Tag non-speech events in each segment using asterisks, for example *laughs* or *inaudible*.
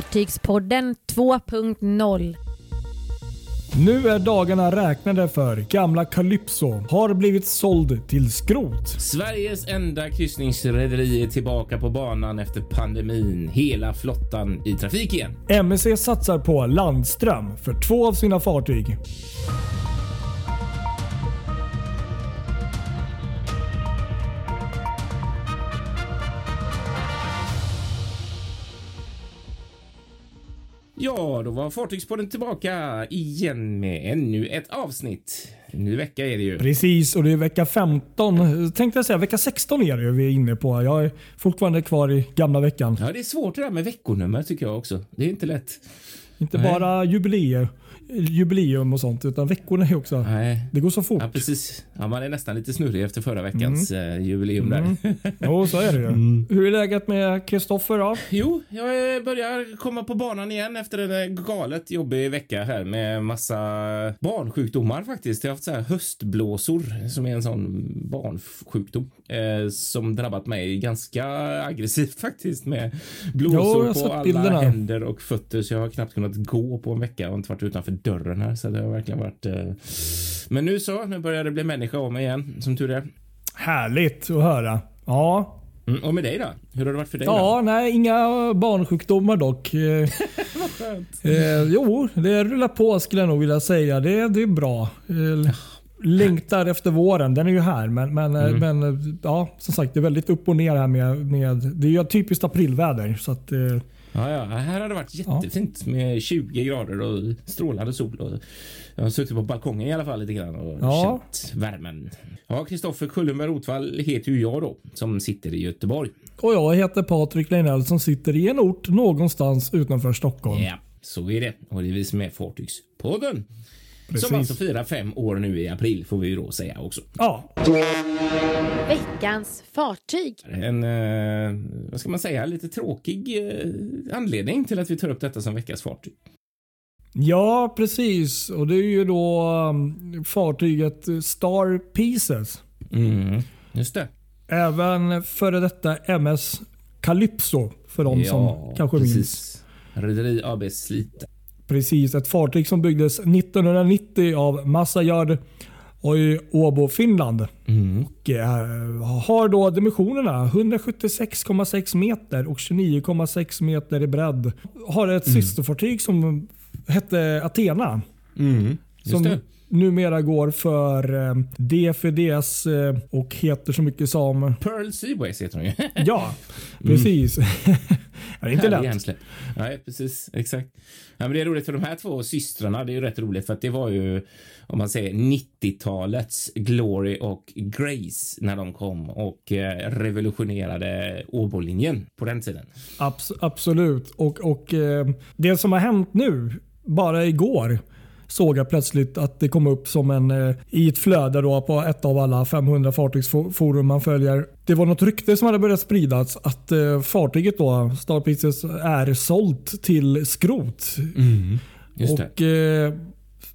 Fartygspodden 2.0 Nu är dagarna räknade för gamla Calypso har blivit såld till skrot. Sveriges enda kryssningsrederi är tillbaka på banan efter pandemin. Hela flottan i trafik igen. MSC satsar på landström för två av sina fartyg. Ja, då var Fartygspodden tillbaka igen med ännu ett avsnitt. Ny vecka är det ju. Precis, och det är vecka 15. Tänkte jag säga, vecka 16 är det ju vi är inne på. Jag är fortfarande kvar i gamla veckan. Ja, det är svårt det där med veckonummer tycker jag också. Det är inte lätt. Inte Nej. bara jubileer, jubileum och sånt, utan veckorna är också... Nej. Det går så fort. Ja, precis. Ja, man är nästan lite snurrig efter förra veckans eh, jubileum där. Jo, så är det ju. Mm. Hur är läget med Kristoffer då? Jo, jag eh, börjar komma på banan igen efter en eh, galet jobbig vecka här med massa barnsjukdomar faktiskt. Jag har haft så här höstblåsor som är en sån barnsjukdom eh, som drabbat mig ganska aggressivt *laughs* faktiskt med Jo, blåsor har på alla bilderna. händer och fötter så jag har knappt kunnat gå på en vecka och inte varit utanför dörren här så det har verkligen varit eh... Men nu så, nu börjar det bli människa mig igen som tur är. Härligt att höra. Ja, Mm, och med dig då? Hur har det varit för dig? då? Ja, nej, inga barnsjukdomar dock. *laughs* Eh, eh, jo, det rullar på skulle jag nog vilja säga. Det, det är bra. Eh, längtar efter våren. Den är ju här. Men, men, eh, men eh, ja, som sagt, det är väldigt upp och ner här med, med det är ju typiskt aprilväder. Så att, eh, Ja, ja, här har det varit jättefint med 20 grader och strålande sol. Och jag har suttit på balkongen i alla fall lite grann och Ja. känt värmen. Ja, Kristoffer Kullenberg Rotvall heter ju jag då, som sitter i Göteborg. och jag heter Patrik Leinell som sitter i en ort någonstans utanför Stockholm. Ja, så är det. Och det är vi som är Fartygspodden. Precis. Som alltså firar fem år nu i april får vi ju då säga också. Ja, Veckans fartyg. En, eh, vad ska man säga, lite tråkig eh, anledning till att vi tar upp detta som veckans fartyg. ja, precis. Och det är ju då um, fartyget Star Pieces. Mm, just det. Även före detta MS Calypso för de som kanske minns. precis. Rederi AB Slite. Precis, ett fartyg som byggdes 1990 av Massayard och i Åbo, Finland. Mm. Och, eh, har då dimensionerna 176,6 meter och 29,6 meter i bredd. Har ett systerfartyg som hette Athena. Mm. Just Som det. Numera går för eh, DFDS eh, och heter så mycket som... Pearl Seaways heter hon ju. *laughs* Ja, precis. *laughs* det är inte lätt. hjärnsläpp. Nej, precis. Exakt. Ja, men det är roligt för de här två systrarna. Det är ju rätt roligt för att det var ju om man säger 90-talets Glory och Grace när de kom och eh, revolutionerade Åbolinjen på den tiden. Abs- absolut. Och, och eh, Det som har hänt nu, bara igår, såg jag plötsligt att det kom upp som en eh, i ett flöde då på ett av alla 500 fartygsforum man följer. Det var något rykte som hade börjat spridas att eh, fartyget då, Star Pieces, är sålt till skrot. Det. och eh,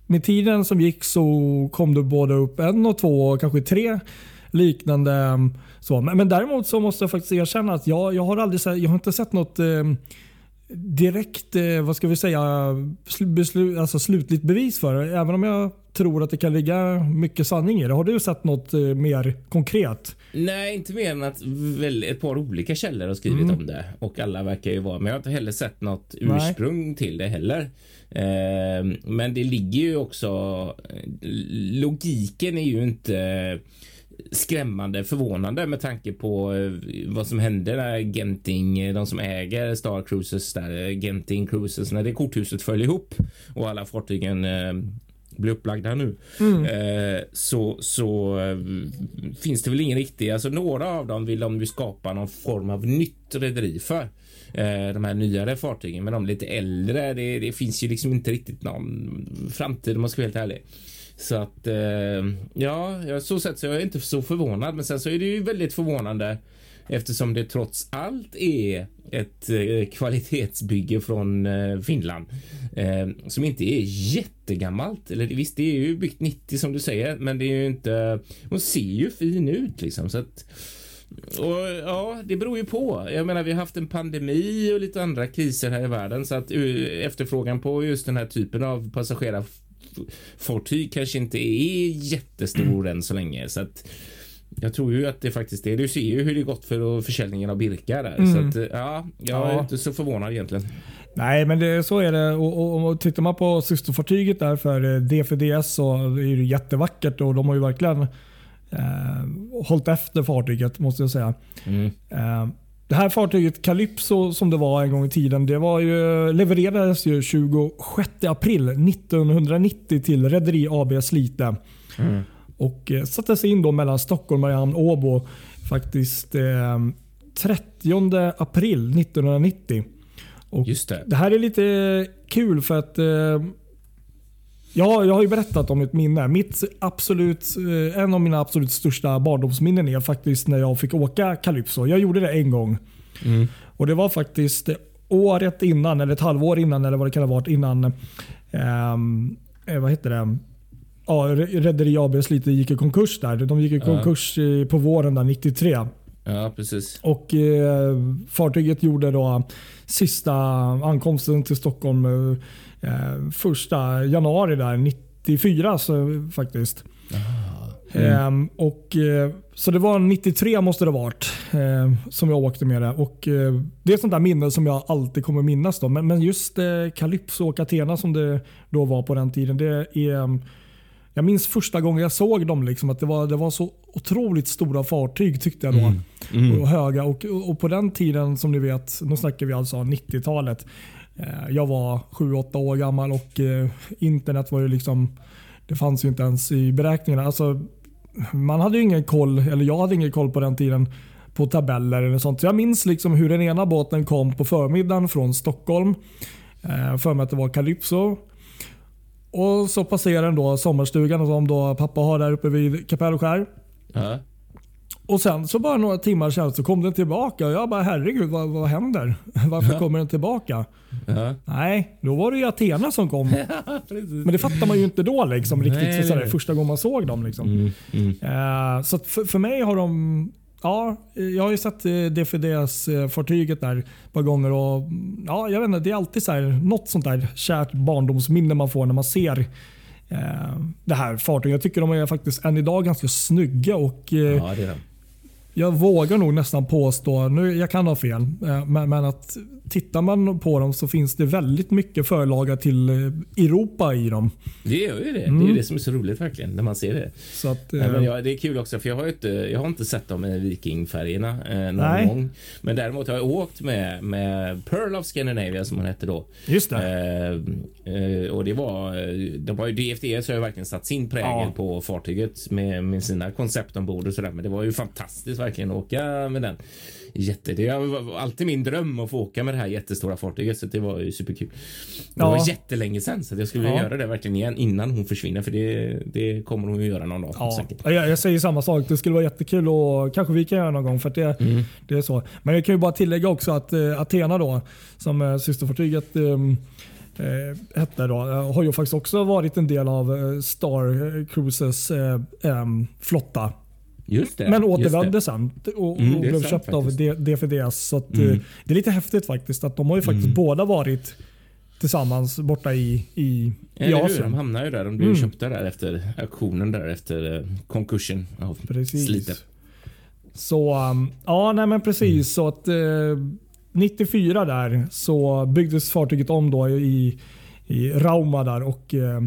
Med tiden som gick så kom det både upp en och två och kanske tre liknande. Så. Men, men däremot så måste jag faktiskt erkänna att jag, jag har aldrig jag har inte sett något eh, direkt, eh, vad ska vi säga, slu, beslu, alltså slutligt bevis för. Även om jag tror att det kan ligga mycket sanning i det. Har du sett något eh, mer konkret? Nej, inte mer än att väl ett par olika källor har skrivit om det och alla verkar ju vara, men jag har inte heller sett något Nej. ursprung till det heller. Eh, men det ligger ju också, logiken är ju inte skrämmande förvånande med tanke på eh, vad som hände när Genting, eh, de som äger Star Cruises där, eh, Genting Cruises, när det korthuset föll ihop och alla fartygen blir upplagda nu. Eh, så så finns det väl ingen riktig, alltså några av dem vill de ju skapa någon form av nytt rederi för. Eh, de här nyare fartygen, men de lite äldre, det, det finns ju liksom inte riktigt någon framtid om man ska vara helt ärlig. Så att eh, ja, jag så sett så är inte så förvånad. Men sen så är det ju väldigt förvånande eftersom det trots allt är ett eh, kvalitetsbygge från eh, Finland som inte är jättegammalt. Eller visst, det är ju byggt 90 som du säger, men det är ju inte. Hon ser ju fin ut liksom så att. och ja, det beror ju på. Jag menar, vi har haft en pandemi och lite andra kriser här i världen så att efterfrågan på just den här typen av passagerarfartyg kanske inte är jättestor än så länge. Så att jag tror ju att det faktiskt är. Du ser ju hur det gått för försäljningen av Birka där. Mm. Så att, ja, jag är Ja. inte så förvånad egentligen. Nej, men det, så är det. Och, och, och tittar man på systerfartyget där för eh, DFDS så är det jättevackert och de har ju verkligen eh, hållit efter fartyget måste jag säga. Mm. Eh, det här fartyget Calypso som det var en gång i tiden, det var ju, levererades ju 26 april 1990 till Rederi AB Slite. Mm. Och eh, sattes in då mellan Stockholm, Mariehamn och Åbo faktiskt eh, 30 april 1990. Och det. det här är lite kul för att eh, ja, jag har ju berättat om ett minne. Mitt absolut, eh, en av mina absolut största barndomsminnen är faktiskt när jag fick åka Calypso. Jag gjorde det en gång. Mm. Och Det var faktiskt året innan, eller ett halvår innan, eller vad det kan ha varit innan. ehm, eh, vad heter det? Ja, Re- Rederi AB Slite gick i konkurs där. De gick i konkurs på våren där 93. Ja, precis. Och eh, Fartyget gjorde då sista ankomsten till Stockholm eh, eh, första januari där 94 så, faktiskt. Ehm, och, eh, så det var 93 måste det ha varit eh, som jag åkte med det. Och, eh, det är sånt där minne som jag alltid kommer minnas. Då. Men, men just eh, Calypso och Athena som det då var på den tiden. Det är, jag minns första gången jag såg dem. Liksom, att det var, det var så otroligt stora fartyg tyckte jag då. Mm. Och höga. Och, och på den tiden som ni vet, nu snackar vi alltså 90-talet. Eh, jag var 7-8 år gammal och eh, internet var ju liksom, det fanns ju inte ens i beräkningarna. Alltså, man hade ju ingen koll, eller jag hade ingen koll på den tiden på tabeller eller sånt. Så jag minns liksom hur den ena båten kom på förmiddagen från Stockholm. Eh, för mig att det var Calypso. Och så passerade den då sommarstugan som då pappa har där uppe vid Kapellskär. Ja. Och sen så bara några timmar sen så kom den tillbaka och jag bara herregud vad, vad händer? *laughs* Varför Ja. kommer den tillbaka? Ja. Nej, då var det ju Athena som kom. *laughs* precis. Men det fattar man ju inte då liksom, riktigt Nej, för sådär, nej. första gången man såg dem. Liksom. Mm. Mm. Eh, så för, för mig har de Ja, jag har ju sett eh, DFDS-fartyget eh, där ett par gånger. Och, ja, jag vet inte, det är alltid så här, något sånt där kärt barndomsminne man får när man ser eh, det här fartyget. Jag tycker de är faktiskt än idag ganska snygga. Och, eh, Ja, det är det. Jag vågar nog nästan påstå, nu, jag kan ha fel, eh, men, men att tittar man på dem så finns det väldigt mycket förlaga till eh, Europa i dem. Det gör ju det. Det Mm. är ju det som är så roligt verkligen när man ser det. Så att, Nej, men eh, jag, det är kul också för jag har, inte, jag har inte sett dem i Vikingfärgerna eh, någon Nej. gång. Men däremot har jag åkt med, med Pearl of Scandinavia som hon hette då. just det. Eh, och det var, de var ju DFDS har ju verkligen satt sin prägel Ja. på fartyget med, med sina koncept ombord och sådär. Men det var ju fantastiskt verkligen åka med den. Jätte, det var alltid min dröm att få åka med det här jättestora fartyget så det var ju superkul. Det Ja. var jättelänge sedan så jag skulle vilja Ja. göra det verkligen igen innan hon försvinner för det, det kommer hon ju göra någon dag Ja, säkert. jag, jag säger samma sak. Det skulle vara jättekul och kanske vi kan göra någon gång. För det, Mm. det är så. Men jag kan ju bara tillägga också att eh, Athena då, som eh, systerfartyget eh, eh, hette då, eh, har ju faktiskt också varit en del av eh, Star Cruises eh, em, flotta. Just det. Men återvände det. sen och, Mm, och är blev köpt av DFDS. Så att, Mm. eh, det är lite häftigt faktiskt att de har ju faktiskt Mm. båda varit tillsammans borta i, i, i Eller hur? De Asien. hamnar ju där. De blev Mm. köpta där efter auktionen där efter eh, konkursen av Precis. Slite. Så um, ja, nej men precis. Så att eh, 94 där så byggdes fartyget om då i, i Rauma där och eh,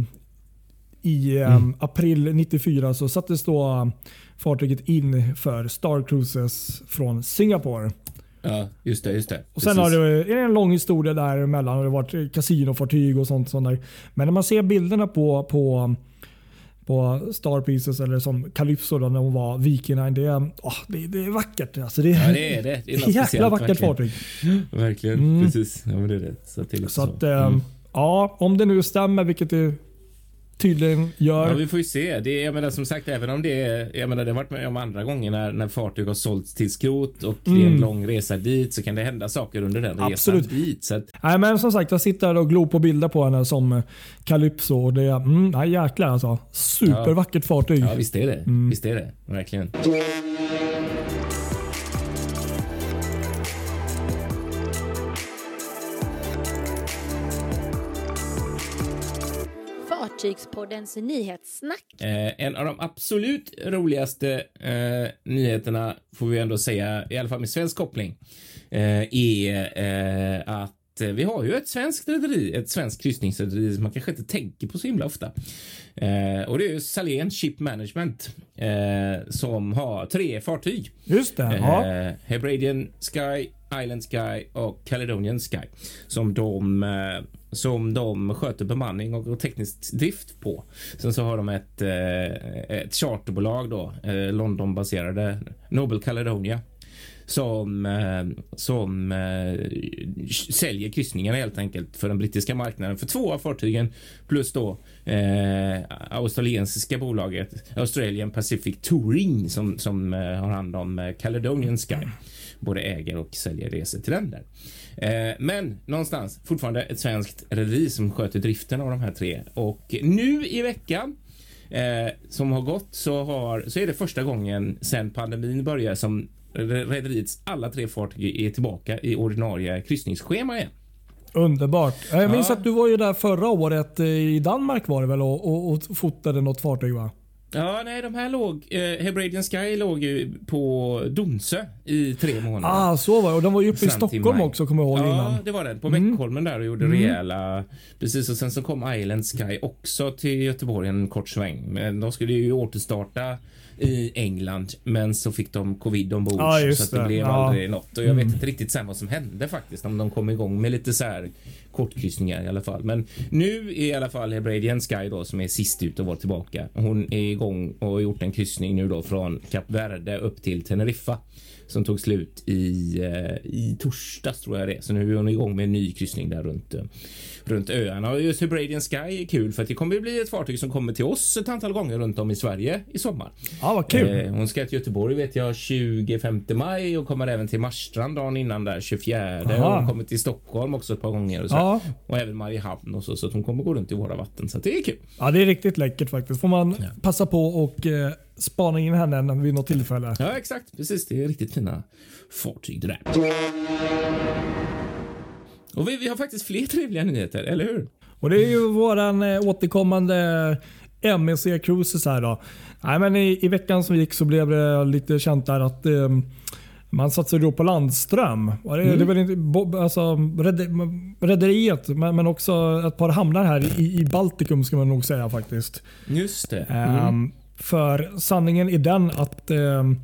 i eh, Mm. april 94 så sattes då fartyget in för Star Cruises från Singapore. Ja, just det, just det. Och sen har det, är det en lång historia däremellan. Det har varit kasinofartyg och sånt. sånt där. Men när man ser bilderna på, på, på Star Pieces eller som Calypso då, när hon var Viking det, är- åh, det, det är vackert. Alltså det, Ja, det är det. Det är något jäkla vackert verkligen. fartyg. Verkligen, Mm. precis. Ja, men det är det. Så, lite Så så. att, eh, Mm. ja, om det nu stämmer, vilket det tydligen gör. Ja, vi får ju se. Det, är- jag menar, som sagt, även om det är, jag menar, det har varit med om andra gånger när, när fartyg har sålts till skrot och det är en Mm. lång resa dit så kan det hända saker under den Absolut. resan dit. Så att, Nej, men som sagt, jag sitter och glor på bilder på henne som eh, Calypso. Och det är, mm, nej, jäklar alltså. Supervackert fartyg. ja, visst är det. Mm. Visst är det. Verkligen. Fartygspoddens nyhetssnack. Eh, en av de absolut roligaste eh, nyheterna får vi ändå säga, i alla fall med svensk koppling, eh, är eh, att eh, vi har ju ett svenskt rederi, ett svenskt kryssningsrederi som man kanske inte tänker på så himla ofta. Eh, och det är ju Salén Ship Management eh, som har tre fartyg. Just det. Ja. Eh, Hebradian Sky, Island Sky och Caledonian Sky som de, eh, som de sköter bemanning och teknisk drift på. Sen så har de ett, eh, ett charterbolag då, eh, Londonbaserade Nobel Caledonia som, eh, som säljer kryssningarna helt enkelt för den brittiska marknaden för två av fartygen plus då eh, australiensiska bolaget Australian Pacific Touring som, som har hand om Caledonian Sky. Både äger och säljer resor till länder. Eh, men någonstans fortfarande ett svenskt rederi som sköter driften av de här tre och nu i veckan eh, som har gått så, har, så är det första gången sedan pandemin började som rederiets alla tre fartyg är tillbaka i ordinarie kryssningsschema igen. Underbart. Jag minns Ja. att du var ju där förra året eh, i Danmark var det väl och, och, och fotade något fartyg va? Ja, nej, de här låg, eh, Hebradian Sky låg ju på Donsö i tre månader. Ah, så var det. Och de var ju uppe i Stockholm också kommer jag ihåg Ja, innan. det var den. På Mm. Beckholmen där och gjorde rejäla... Precis, och sen så kom Island Sky också till Göteborg en kort sväng. Men de skulle ju återstarta i England, men så fick de covid ombord. Ja, så att det, det. blev Ja. aldrig något. Och jag vet inte riktigt sen vad som hände faktiskt. Om de kom igång med lite så här kortkryssningar i alla fall. Men nu är i alla fall Hebradian Sky då som är sist ut och var tillbaka. Hon är igång och har gjort en kryssning nu då från Kap Verde upp till Teneriffa som tog slut i, eh, i torsdags tror jag det. Så nu är hon igång med en ny kryssning där runt, eh, runt öarna. Och just Hebradian Sky är kul för att det kommer att bli ett fartyg som kommer till oss ett antal gånger runt om i Sverige i sommar. Ja, vad kul. Eh, hon ska till Göteborg vet jag 25 maj och kommer även till Marstrand dagen innan där 24. Och Aha. hon kommer till Stockholm också ett par gånger. Och, så. Ja. och även Mariehamn och så. Så att hon kommer gå runt i våra vatten. Så att det är kul. ja, det är riktigt läckert faktiskt. Får man Ja. passa på och eh, spana in henne vid något tillfälle. Ja exakt, precis. Det är riktigt fina fartyg det där. Och vi, vi har faktiskt fler trevliga nyheter, eller hur? Och det är ju våran eh, återkommande MEC Cruises här då. Nej, men i, I veckan som gick så blev det lite känt där att eh, man satsade då på landström. Det, inte, bo- alltså, reder- Rederiet men, men också ett par hamnar här i, i Baltikum ska man nog säga faktiskt. Just det. Ehm, för sanningen är den att ehm,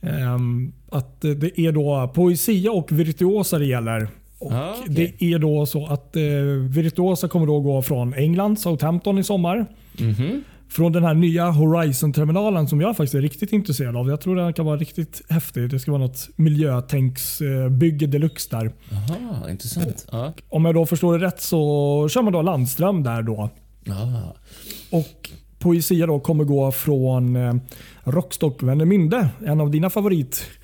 ehm, att det är då Poesia och Virtuosa det gäller. Och Ah, okej. Det är då så att eh, Virtuosa kommer då gå från England, Southampton i sommar. Mhm. Från den här nya Horizon-terminalen som jag faktiskt är riktigt intresserad av. Jag tror den kan vara riktigt häftig. Det ska vara något miljötänksbygge deluxe där. Aha, intressant. Ja. Om jag då förstår det rätt så kör man då landström där då. Ah. Och Poesia då kommer gå från eh, Rockstock Värnemünde. En av dina favoritställen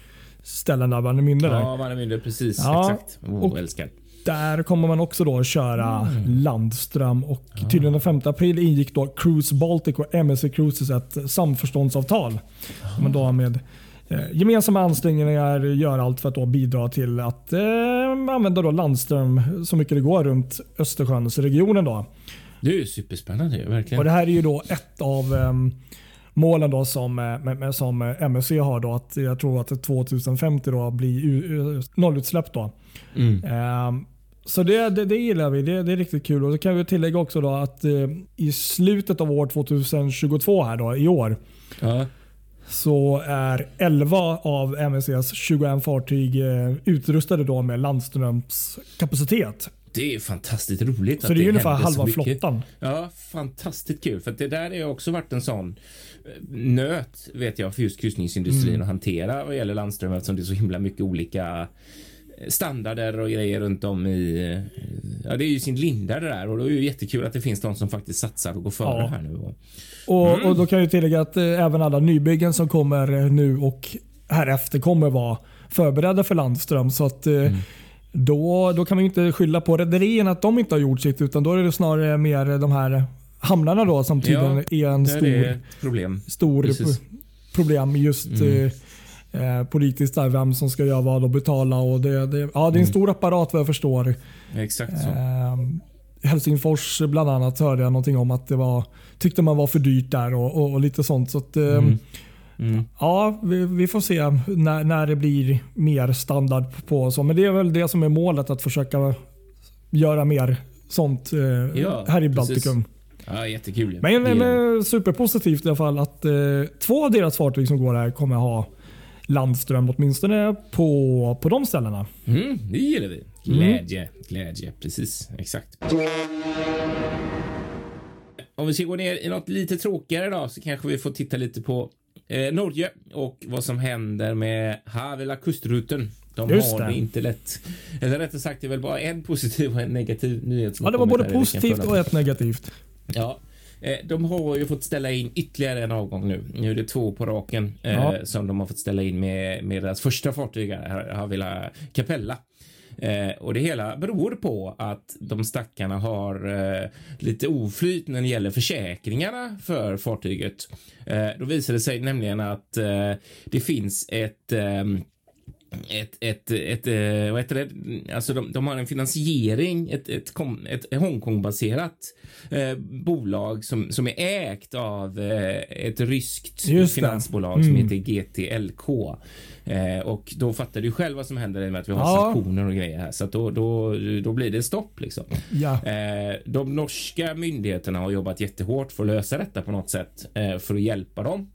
Värnemünde. där. Ja, man mindre precis. Ja, Exakt. Oh, och- älskar. Där kommer man också då köra Mm. landström. Och Ah. tydligen den 5 april ingick då Cruise Baltic och MSC Cruises ett samförståndsavtal. Ah. Men då med eh, gemensamma ansträngningar gör allt för att då bidra till att eh, använda då landström så mycket det går runt Östersjönsregionen. Då. Det är ju superspännande verkligen. Och det här är ju då ett av ehm, målen då som, eh, som eh, MSC har. Då, att jag tror att 2050 då blir nollutsläpp. Då. Mm. Ehm, så det, det, det gillar vi. Det, det är riktigt kul. Och så kan vi tillägga också då att eh, i slutet av år 2022 här då, i år Ja. så är 11 av MSCs 21 fartyg utrustade då med landströmskapacitet. Det är fantastiskt roligt Så att det är ungefär halva flottan. Ja, fantastiskt kul. För det där har också varit en sån eh, nöt, vet jag, för just kryssningsindustrin Mm. att hantera vad gäller landström eftersom det är så himla mycket olika eh, standarder och grejer runt om i... eh, Ja, det är ju sin linda det där och det är ju jättekul att det finns de som faktiskt satsar och går före Ja. här nu. Och, Och, Mm. och Då kan jag tillägga att även alla nybyggen som kommer nu och härefter kommer vara förberedda för landström. Så att, Mm. Då, då kan man inte skylla på rederierna att de inte har gjort sitt utan då är det snarare mer de här hamnarna då som tydligen är en stor, är problem. stor problem just Mm. eh, eh, politiskt där vem som ska göra vad och betala. Och det, det, ja, det är en Mm. stor apparat vad jag förstår. Exakt så. Ehm, Helsingfors bland annat hörde jag någonting om att det var, tyckte man var för dyrt där och, och, och lite sånt. Så att, eh, Mm. Mm. Ja, vi, vi får se när, när det blir mer standard på så. Men det är väl det som är målet, att försöka göra mer sånt eh, Ja, här i precis. Baltikum. Ja, jättekul. Men, Det är- men eh, superpositivt i alla fall att eh, två av deras fartyg som går här kommer ha landström åtminstone på, på de ställena. Mm, det gillar vi. Glädje, glädje. Precis, exakt. Om vi ska gå ner i något lite tråkigare då så kanske vi får titta lite på eh, Norge och vad som händer med Havila kustruten. De Just har det. det inte lätt. Eller rättare sagt, det är väl bara en positiv och en negativ nyhet. som Ja, det var både positivt och ett negativt. Ja, eh, de har ju fått ställa in ytterligare en avgång nu. Nu är det två på raken eh, Ja. som de har fått ställa in med, med deras första fartyg, Havila Capella. Eh, och det hela beror på att de stackarna har eh, lite oflyt när det gäller försäkringarna för fartyget. Eh, då visar det sig nämligen att eh, det finns ett ehm, ett, ett, ett, eh, vad heter det? Alltså de, de har en finansiering, ett, ett, kom- ett Hongkong-baserat eh, bolag som, som är ägt av eh, ett ryskt Just finansbolag som Mm. heter GTLK. Eh, och då fattar du själv vad som händer med att vi har Ja. sanktioner och grejer här. Så då, då, då blir det stopp liksom. Ja. Eh, de norska myndigheterna har jobbat jättehårt för att lösa detta på något sätt eh, för att hjälpa dem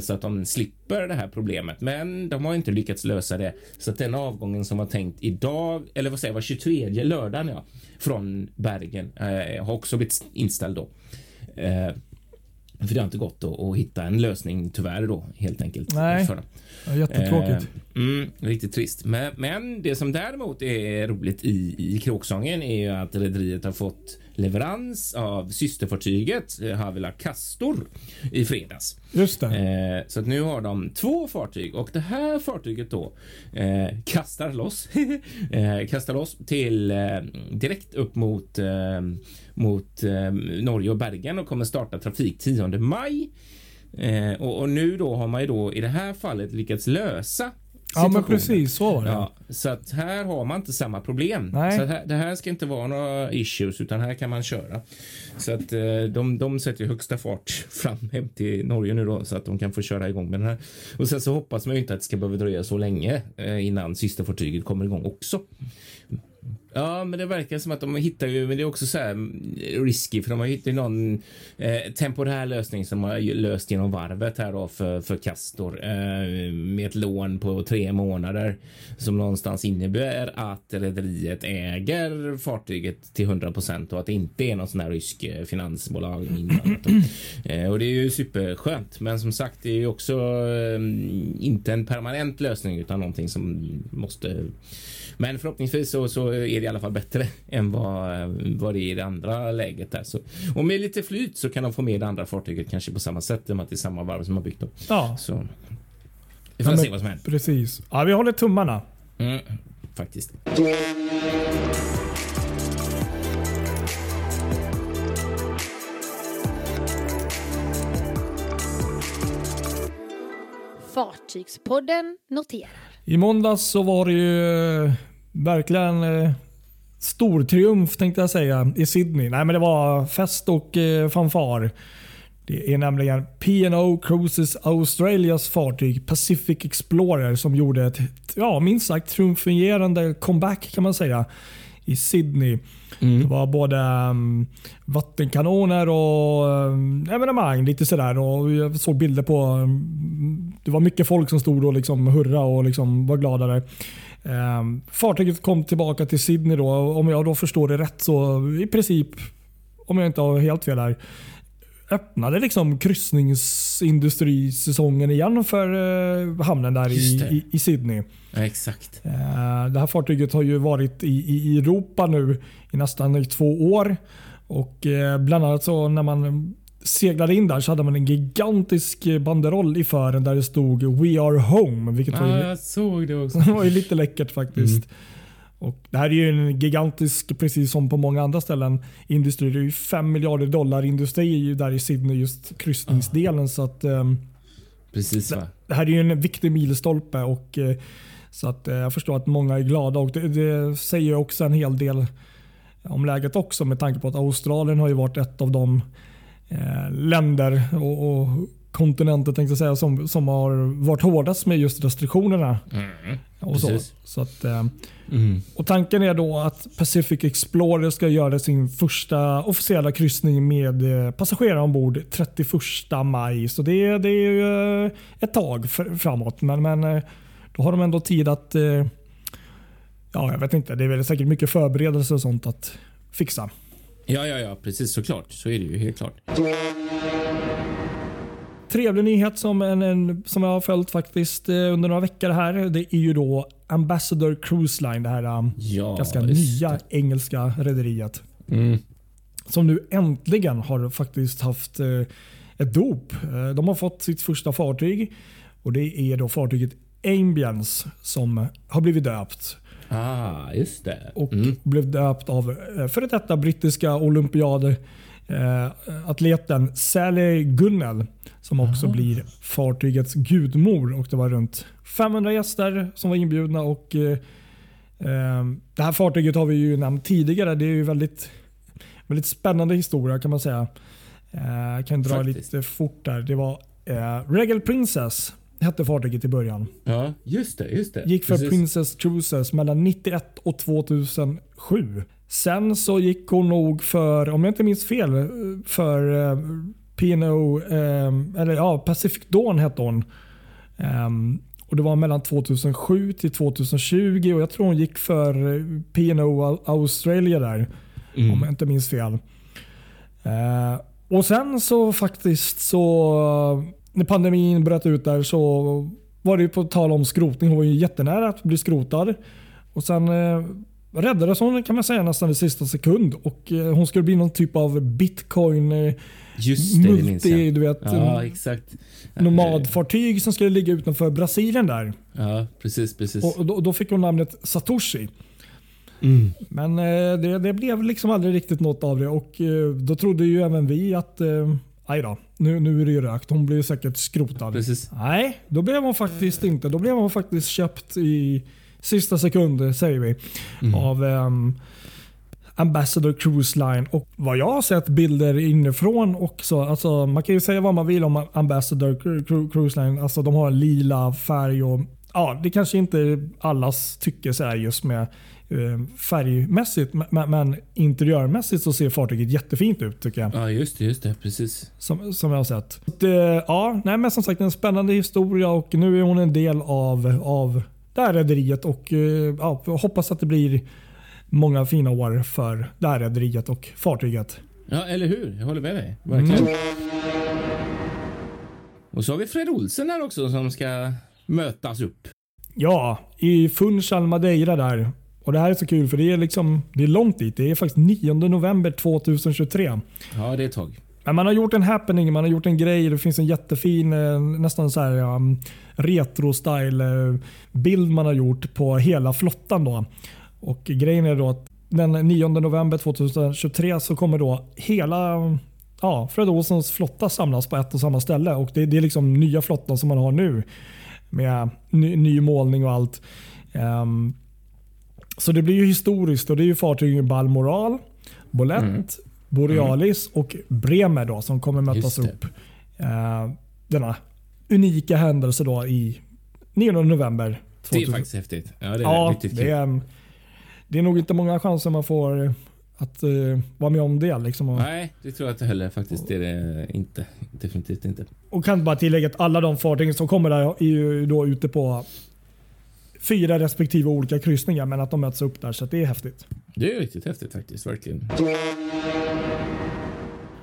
så att de slipper det här problemet. Men de har inte lyckats lösa det så att den avgången som var tänkt idag, eller vad säger jag, var 23 lördagen ja, från Bergen eh, har också blivit inställd då. Eh, för det har inte gått att, hitta en lösning tyvärr då helt enkelt. Nej. För dem. Jättetråkigt. Eh, mm, riktigt trist. Men, men det som däremot är roligt i, i kråksången är ju att rederiet har fått leverans av systerfartyget eh, Havila Castor i fredags. Just det. Eh, så att nu har de två fartyg och det här fartyget då eh, kastar loss *laughs* kastar loss till direkt upp mot mot Norge och Bergen och kommer starta trafik 10 maj. Eh, och, och nu då har man ju då i det här fallet lyckats lösa Ja, men precis så var det. Ja, så att här har man inte samma problem. Nej. Så här, det här ska inte vara några issues utan här kan man köra. Så att eh, de, de sätter högsta fart *laughs* fram hem till Norge nu då så att de kan få köra igång med den här. Och sen så hoppas man ju inte att det ska behöva dröja så länge eh, innan sista fartyget kommer igång också. Ja, men det verkar som att de hittar ju, men det är också så här mm, risky för de har hittat någon eh, temporär lösning som har löst genom varvet här då för, för Castor eh, med ett lån på tre månader som någonstans innebär att rederiet äger fartyget till 100 procent och att det inte är någon sån här rysk eh, finansbolag inblandat. *clears throat* eh, och det är ju superskönt, men som sagt, det är ju också eh, inte en permanent lösning utan någonting som måste men förhoppningsvis så, så är det i alla fall bättre *laughs* än vad, vad det är i det andra läget där. Så, och med lite flyt så kan de få med det andra fartyget kanske på samma sätt i och med att det är samma varv som har byggt dem. Ja, Så vi får Ja, se vad som händer. precis. Ja, vi håller tummarna. Mm, faktiskt. Fartygspodden noterar. I måndags så var det ju eh, verkligen eh, stor triumf tänkte jag säga i Sydney. Nej men det var fest och eh, fanfar. Det är nämligen P&O Cruises Australias fartyg Pacific Explorer som gjorde ett ja, minst sagt triumferande comeback kan man säga i Sydney. Det var både um, vattenkanoner och um, evenemang. lite sådär. Och jag såg bilder på... Um, det var mycket folk som stod och liksom hurra och liksom var glada där. Um, fartyget kom tillbaka till Sydney då. Om jag då förstår det rätt så i princip, om jag inte har helt fel här, öppnade liksom kryssningsindustrisäsongen igen för uh, hamnen där i, det. i, Sydney. Ja, exakt. Eh, Det här fartyget har ju varit i, i Europa nu i nästan två år. Och eh, Bland annat så när man seglade in där så hade man en gigantisk banderoll i fören där det stod “We are home”. Vilket var, Ja, ju, jag såg det också. *laughs* var ju lite läckert faktiskt. Och det här är ju en gigantisk, precis som på många andra ställen, industri. Det är ju 5 miljarder dollar industri där i Sydney, just kryssningsdelen. Så att, ehm, Precis va? det här är ju en viktig milstolpe och eh, så att eh, jag förstår att många är glada och det, det säger också en hel del om läget också med tanke på att Australien har ju varit ett av de eh, länder och, och kontinenter tänkte jag säga, som, som har varit hårdast med just restriktionerna. Mm. Och, så. Precis. Så att, eh, Mm. och Tanken är då att Pacific Explorer ska göra sin första officiella kryssning med eh, passagerare ombord 31 maj. Så det, det är ju eh, ett tag fr- framåt. Men, men då har de ändå tid att... Ja, jag vet inte. Det är väl säkert mycket förberedelser och sånt att fixa. Ja, ja, ja, precis såklart. Så är det ju helt klart. Trevlig nyhet som, en, en, som jag har följt faktiskt eh, under några veckor här. Det är ju då Ambassador Cruise Line. Det här eh, Ja, ganska nya engelska rederiet. Mm. Som nu äntligen har faktiskt haft eh, ett dop. De har fått sitt första fartyg. Och Det är då fartyget Ambience som har blivit döpt. Ah, just det. Och Mm. blev döpt av före detta brittiska olympiad eh, atleten Sally Gunnell. Som också blir fartygets gudmor. Och Det var runt 500 gäster som var inbjudna. och eh, eh, Det här fartyget har vi ju nämnt tidigare. Det är ju väldigt, väldigt spännande historia kan man säga. Eh, Jag kan dra Faktiskt. lite fort där. Det var eh, Regal Princess hette fartyget i början. Ja, just det. Just det. Gick för Precis. Princess Cruises mellan 91 och 2007. Sen så gick hon nog för, om jag inte minns fel, för eh, P&O, eh, eller ja, Pacific Dawn hette hon. Ehm, och Det var mellan 2007 till 2020 och jag tror hon gick för eh, P&O Australia där. Mm. Om jag inte minns fel. Eh, och sen så faktiskt så när pandemin bröt ut där så var det ju på tal om skrotning. Hon var ju jättenära att bli skrotad. Och sen eh, räddades hon kan man säga nästan i sista sekund. Och eh, hon skulle bli någon typ av bitcoin eh, Just det, multi, du vet. Ja, en exakt. nomadfartyg som skulle ligga utanför Brasilien där. Ja, precis, precis. Och, då, då fick hon namnet Satoshi. Mm. Men eh, det, det blev liksom aldrig riktigt något av det och eh, då trodde ju även vi att eh, aj då, nu, nu är det ju rökt. Hon blir säkert skrotad. Precis. Nej, då blev hon faktiskt inte. Då blev hon faktiskt köpt i sista sekund säger vi Mm. av ehm, Ambassador Cruise Line. Och vad jag har sett bilder inifrån också. Alltså, man kan ju säga vad man vill om Ambassador Cru- Cru- Cruise Line. Alltså, de har en lila färg och ja, det kanske inte allas tycker så just med eh, färgmässigt. Men, men interiörmässigt så ser fartyget jättefint ut tycker jag. Ja, just det, just det. Precis. Som, som jag har sett. Det, ja, nej, men som sagt en spännande historia och nu är hon en del av, av det här rederiet och eh, ja, hoppas att det blir många fina år för det här rederiet och fartyget. Ja, eller hur? Jag håller med dig. Verkligen. Mm. Och så har vi Fred Olsen här också som ska mötas upp. Ja, i Funchal Madeira där. Och Det här är så kul för det är, liksom, det är långt dit. Det är faktiskt 9 november 2023. Ja, det är ett tag. Men man har gjort en happening, man har gjort en grej. Det finns en jättefin, eh, nästan så här, ja, retro-style-bild man har gjort på hela flottan. Då. Och Grejen är då att den 9 november 2023 så kommer då hela ja, Fred Olssons flotta samlas på ett och samma ställe. Och Det, det är liksom nya flottan som man har nu med ny, ny målning och allt. Um, så det blir ju historiskt och det är ju fartygen Balmoral, Bolett, Mm. Borealis och Bremer då, som kommer mötas upp. Eh, denna unika händelse då i 9 november. Det är 2000. faktiskt häftigt. Ja, det är ja, riktigt det är, det är nog inte många chanser man får att eh, vara med om det. Liksom. Och, Nej, det tror jag inte heller faktiskt. Det är det inte. Definitivt inte. och kan bara tillägga att alla de fartygen som kommer där är ju då ute på fyra respektive olika kryssningar men att de möts upp där så att det är häftigt. Det är riktigt häftigt faktiskt. Verkligen.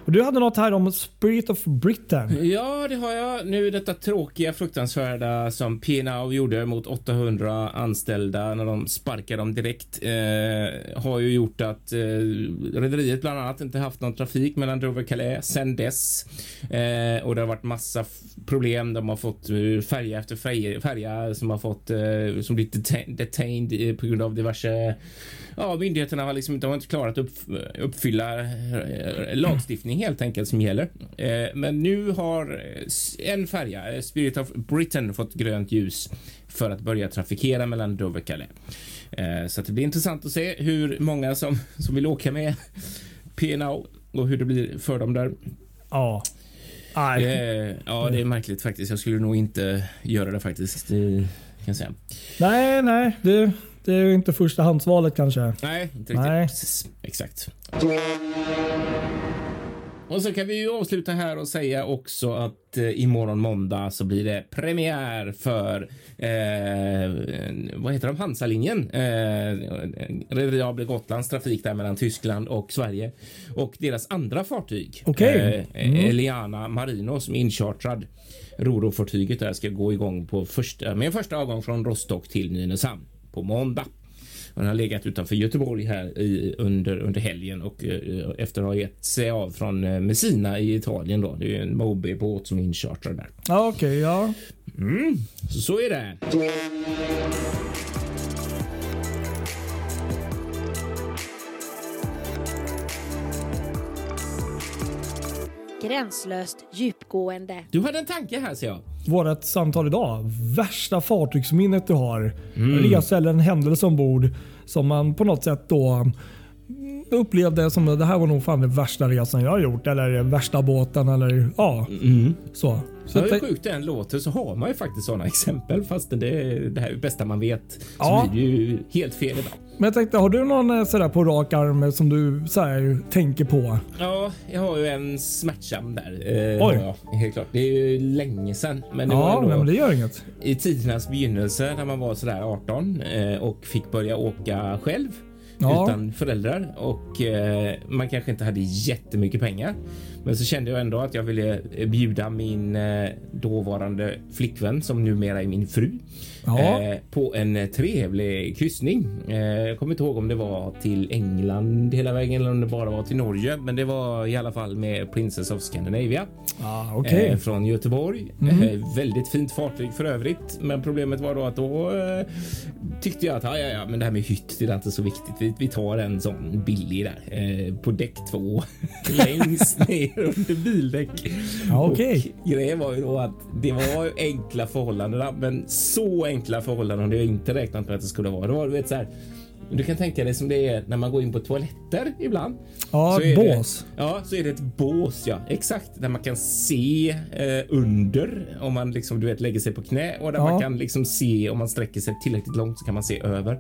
Och du hade något här om Spirit of Britain. Ja, det har jag. Nu detta tråkiga, fruktansvärda som P&O gjorde mot 800 anställda när de sparkade dem direkt eh, har ju gjort att eh, rederiet bland annat inte haft någon trafik mellan Dover och Calais sen dess. Eh, och det har varit massa problem. De har fått eh, färja efter färja, färja som har fått eh, som blivit detain- detained eh, på grund av diverse ja, myndigheterna har liksom inte, har inte klarat att upp, uppfylla eh, lagstiftning helt enkelt som gäller. Eh, men nu har eh, en färja, Spirit of Britain, fått grönt ljus för att börja trafikera mellan Dover och Calais. Så det blir intressant att se hur många som, som vill åka med P&O och hur det blir för dem där. Ja. Eh, ja, det är märkligt faktiskt. Jag skulle nog inte göra det faktiskt. Det kan jag säga. Nej, nej. Det, det är inte förstahandsvalet kanske. Nej, inte riktigt. Nej. Precis. Exakt. Och så kan vi ju avsluta här och säga också att eh, imorgon måndag så blir det premiär för eh, vad heter de? Hansalinjen. Eh, Rederiabel Gotlands trafik där mellan Tyskland och Sverige och deras andra fartyg. Okej. Eh, Eliana Marino som är inchartrad. Roro-fartyget där ska gå igång på första, med en första avgång från Rostock till Nynäshamn på måndag. Den har legat utanför Göteborg här i, under, under helgen och eh, efter att ha gett sig av från eh, Messina i Italien. Då. Det är en Moby-båt som är inchartrad där. Ja, okej. ja. Så, så är det. Gränslöst djupgående. Du hade en tanke här ser jag. Vårat samtal idag. Värsta fartygsminnet du har. Mm. Resa eller en händelse ombord som man på något sätt då mm, upplevde som det här var nog fan den värsta resan jag har gjort. Eller värsta båten eller ja. Så. Så Så hur sjukt det än låter så har man ju faktiskt sådana exempel fast det, det här är det bästa man vet. Så Ja. blir det ju helt fel idag. Men jag tänkte, har du någon eh, sådär på rak arm som du så här, tänker på? Ja, jag har ju en smärtsam där. Eh, Oj. jag, helt klart. Det är ju länge sedan. Men det var Ja, nej, men det gör inget. i tidernas begynnelse när man var sådär 18 eh, och fick börja åka själv Ja. utan föräldrar och eh, man kanske inte hade jättemycket pengar. Men så kände jag ändå att jag ville eh, bjuda min eh, dåvarande flickvän som numera är min fru Ja. eh, på en trevlig kryssning. Jag kommer inte ihåg om det var till England hela vägen eller om det bara var till Norge, men det var i alla fall med Princess of Scandinavia okej. eh, från Göteborg. Eh, väldigt fint fartyg för övrigt, men problemet var då att då tyckte jag att ja, ja, ja, men det här med hytt, det är inte så viktigt. Vi, tar en sån billig där på däck två *laughs* längst ner *laughs* under bildäck. Ja. Och grejen var ju då att det var ju enkla förhållanden, men så enkla förhållanden hade jag inte räknat med att det skulle vara. Det var du vet så här. Du kan tänka dig som det är när man går in på toaletter ibland. Ja, ett är det- bås. Ja, så är det ett bås. Ja, exakt där man kan se eh, under om man liksom du vet lägger sig på knä och där Ja. man kan liksom se om man sträcker sig tillräckligt långt så kan man se över.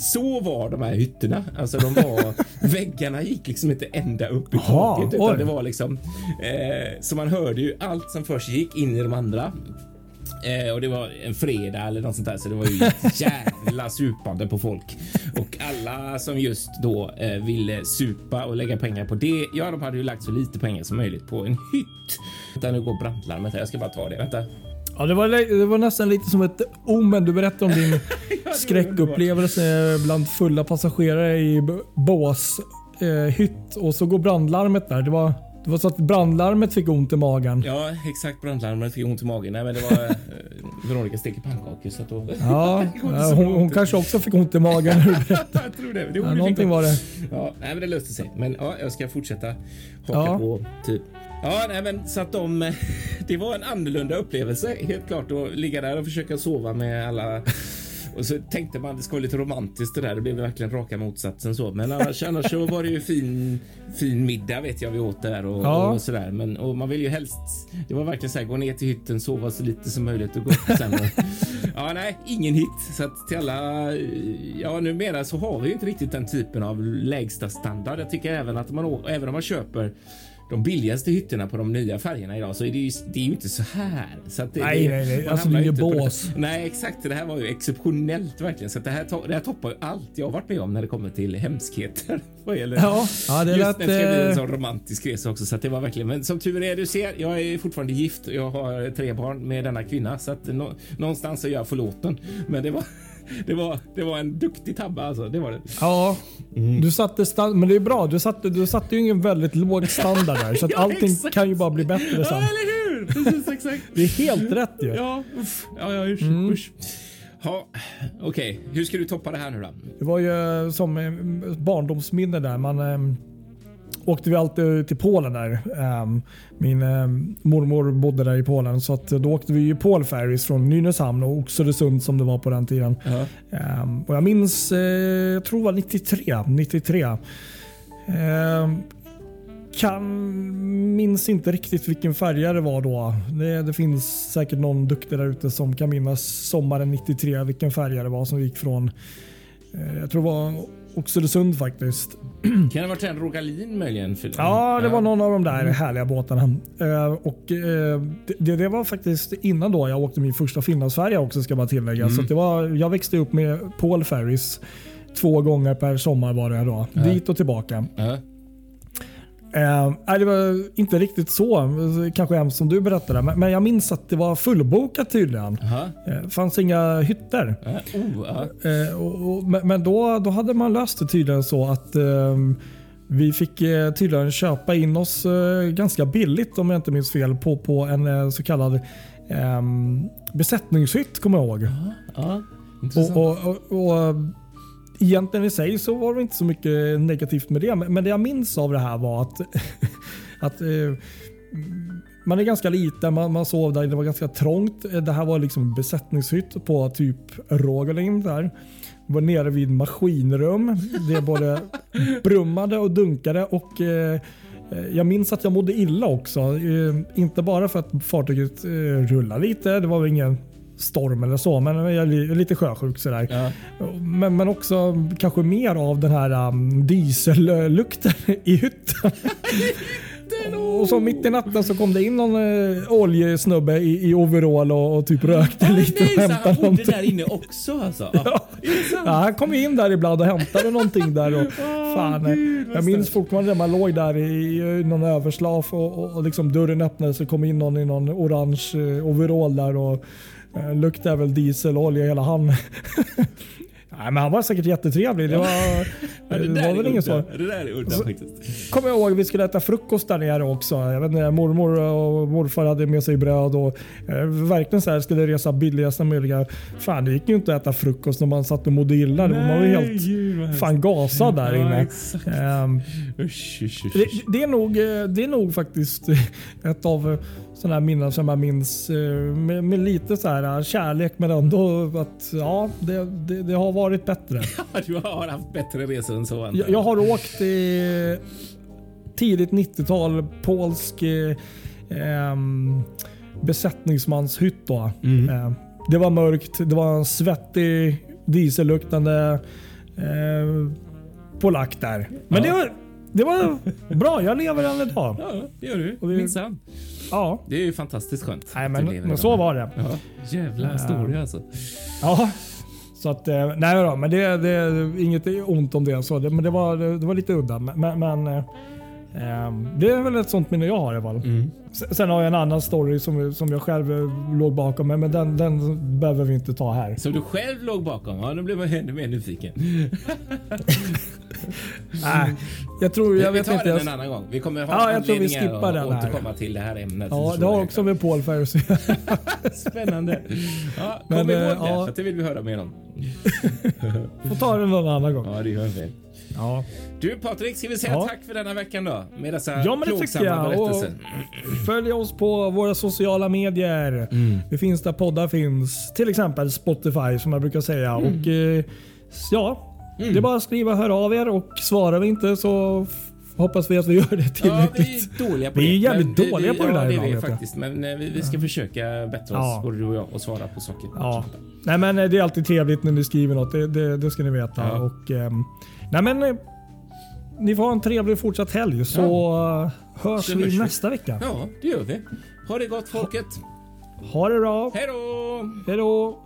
Så var de här hytterna. Alltså de var *laughs* väggarna gick liksom inte ända upp i Jaha, taket utan oj. det var liksom eh, så man hörde ju allt som först gick in i de andra. Eh, och det var en fredag eller något sånt där så det var ju *laughs* jävla supande på folk. Och alla som just då eh, ville supa och lägga pengar på det. Ja, de hade ju lagt så lite pengar som möjligt på en hytt. Vänta, nu går brandlarmet här. Jag ska bara ta det. Vänta. Ja, det, var, det var nästan lite som ett omen. Du berättade om din *laughs* skräckupplevelse bland fulla passagerare i b- bås eh, hytt och så går brandlarmet där. Det var, det var så att brandlarmet fick ont i magen. Ja, exakt. Brandlarmet fick ont i magen. Nej, men det var eh, Veronica steker pannkakor så att då... Ja, *laughs* så hon, hon kanske också fick ont i magen. *laughs* jag tror det. det Ja, någonting var det. Ja, nej, men det löste sig. Men ja, jag ska fortsätta haka Ja. på typ. Ja, nej, men så att de. *laughs* Det var en annorlunda upplevelse helt klart att ligga där och försöka sova med alla. Och så tänkte man det ska vara lite romantiskt det där. Det blev verkligen raka motsatsen så. Men annars, *laughs* annars så var det ju fin, fin middag vet jag vi åt där och, Ja. och sådär. Men och man vill ju helst. Det var verkligen så här gå ner till hytten, sova så lite som möjligt och gå upp sen. Och, *laughs* ja, nej, ingen hit. Så att till alla. Ja, numera så har vi ju inte riktigt den typen av lägsta standard. Jag tycker även att man även om man köper de billigaste hytterna på de nya färgerna idag så är det ju, det är ju inte så här. Så det, Nej, det, nej, nej. Alltså, det är ju bås. Nej, exakt. Det här var ju exceptionellt verkligen. Så det, här to- det här toppar ju allt jag varit med om när det kommer till hemskheter. *laughs* Vad gäller Ja, ja det Just lät... när det ska bli en eh, sån romantisk resa också. Så det var verkligen. Men som tur är, du ser, jag är fortfarande gift och jag har tre barn med denna kvinna. Så att nå, någonstans är jag förlåten. Men det var, det var, det var en duktig tabbe alltså. Det var det. Ja, Mm. du satte stand, men det är bra. Du satte, du satte ju ingen väldigt låg standard där. Så att *laughs* Ja, allting exakt. kan ju bara bli bättre Ja, sen. eller hur? Precis, exakt. Det är helt rätt ju. Ja, uff. Ja, ja, usch, Mm. usch. Okej, hur ska du toppa det här nu då? Det var ju eh, som eh, barndomsminne där. Man eh, åkte vi alltid till Polen där. Eh, min eh, mormor bodde där i Polen så att då åkte vi ju Polferries från Nynäshamn och Oxelösund som det var på den tiden. Eh, och jag minns, eh, jag tror det var 93. 93. Eh, kan, minns inte riktigt vilken färja det var då. Det, det finns säkert någon duktig där ute som kan minnas sommaren 93 vilken färja det var som gick från, eh, jag tror det var Oxelösund faktiskt. Kan det ha varit en Rogalin möjligen? Ja, det var någon av de där härliga båtarna. Eh, och, eh, det, det var faktiskt innan då jag åkte min första Finlandsfärja också ska man tillägga. Så att det var, jag växte upp med Paul Ferries två gånger per sommar var det då. Dit och tillbaka. Ja. Eh, det var inte riktigt så, kanske hemskt som du berättade. Men, men jag minns att det var fullbokat tydligen. Det fanns inga hytter. Ja. Oh, ja. Eh, och, och, men men då, då hade man löst det tydligen så att eh, vi fick eh, tydligen köpa in oss eh, ganska billigt om jag inte minns fel på, på en eh, så kallad eh, besättningshytt kommer jag ihåg. Intressant. Och, och, och, och Egentligen i sig så var det inte så mycket negativt med det. Men det jag minns av det här var att, *laughs* att eh, man är ganska liten, man, man sov där, det var ganska trångt. Det här var liksom besättningshytt på typ Rogalin där. Vi var nere vid maskinrum. Det både *laughs* brummade och dunkade och eh, jag minns att jag mådde illa också. Eh, inte bara för att fartyget eh, rullade lite, det var väl ingen storm eller så, men jag är li- lite sjösjuk sådär. Ja. Men, men också kanske mer av den här um, diesellukten i hytten. *laughs* och så mitt i natten så kom det in någon uh, oljesnubbe i, i overall och, och typ rökte Ah, lite nej, och så han hämtade bodde någonting. där inne också alltså? *laughs* Ja. Ja, han kom in där ibland och hämtade någonting där. Och, fan, eh, gud, jag minns fortfarande när man låg där i, i någon överslaf och, och, och liksom dörren öppnades och kom in någon i någon orange eh, overall där och eh, luktade väl dieselolja hela han. *laughs* Nej, men han var säkert jättetrevlig. Det var, Ja, det var väl ingen så. Det där är udda faktiskt. Kommer jag ihåg vi skulle äta frukost där nere också. Jag vet inte, mormor och morfar hade med sig bröd och eh, verkligen så här skulle resa billigaste möjliga. Fan det gick ju inte att äta frukost när man satt och mådde illa. Man var ju helt gud, fan gasad där Ja, inne. exakt. Ehm, Usch, usch, usch, det, det, är nog, eh, det är nog faktiskt *laughs* ett av sådana här minnen som jag minns eh, med, med lite så här eh, kärlek men ändå att ja, det, det, det har varit bättre. *laughs* Du har haft bättre resor än så. Jag, jag har åkt i tidigt 90-tal polsk eh, ehm, besättningsmanshytt. Då. Mm. Eh, det var mörkt, det var en svettig dieselluktande eh, polack där. Men Ja. det, var, det var bra, jag lever än idag. Ja, det gör du. Vi- Minsann. Ja, Det är ju fantastiskt skönt. nej, men, men så var det. Ja, jävla historia alltså. Ja, så att, eh, nej då, men det, det är inget ont om det. Så det men det var, det var lite udda. Men, men eh, det är väl ett sånt minne jag har i alla fall. Mm. Sen har jag en annan story som, som jag själv eh, låg bakom, men men den, den behöver vi inte ta här. Som du själv låg bakom? Ja, nu blev man ännu mer nyfiken. *laughs* Nej, jag tror, jag vi vet tar inte. den en annan gång. Vi kommer ha Ja, jag tror vi skippar den här. återkomma till det här ämnet. ja, det har också med Paul göra. *laughs* Spännande. Ja, Men, kom ihåg eh, det, ja. det vill vi höra mer om. *laughs* Får ta den någon annan gång. Ja, det gör vi. Ja. Du Patrik, ska vi säga Ja. tack för denna veckan då? Med dessa Ja, men det tycker jag. Och följ oss på våra sociala medier. Vi finns där poddar finns. Till exempel Spotify som jag brukar säga. Och eh, ja, det är bara att skriva hör av er och svarar vi inte så hoppas vi att vi gör det Ja, vi tillräckligt. är dåliga på Vi det. är jävligt dåliga på det där Ja, det är vi faktiskt. Men eh, vi, vi ska försöka bättra oss, Ja. både du och jag, och svara på saker. Ja. Nej, men eh, det är alltid trevligt när ni skriver något. Det, det, det ska ni veta. Ja. Och, ehm, nej, men, eh, ni får ha en trevlig fortsatt helg så eh, hörs Så vi hörs vi. nästa vecka. Ja, det gör vi. Ha det gott folket. Ha det bra. Hej då! Hej då.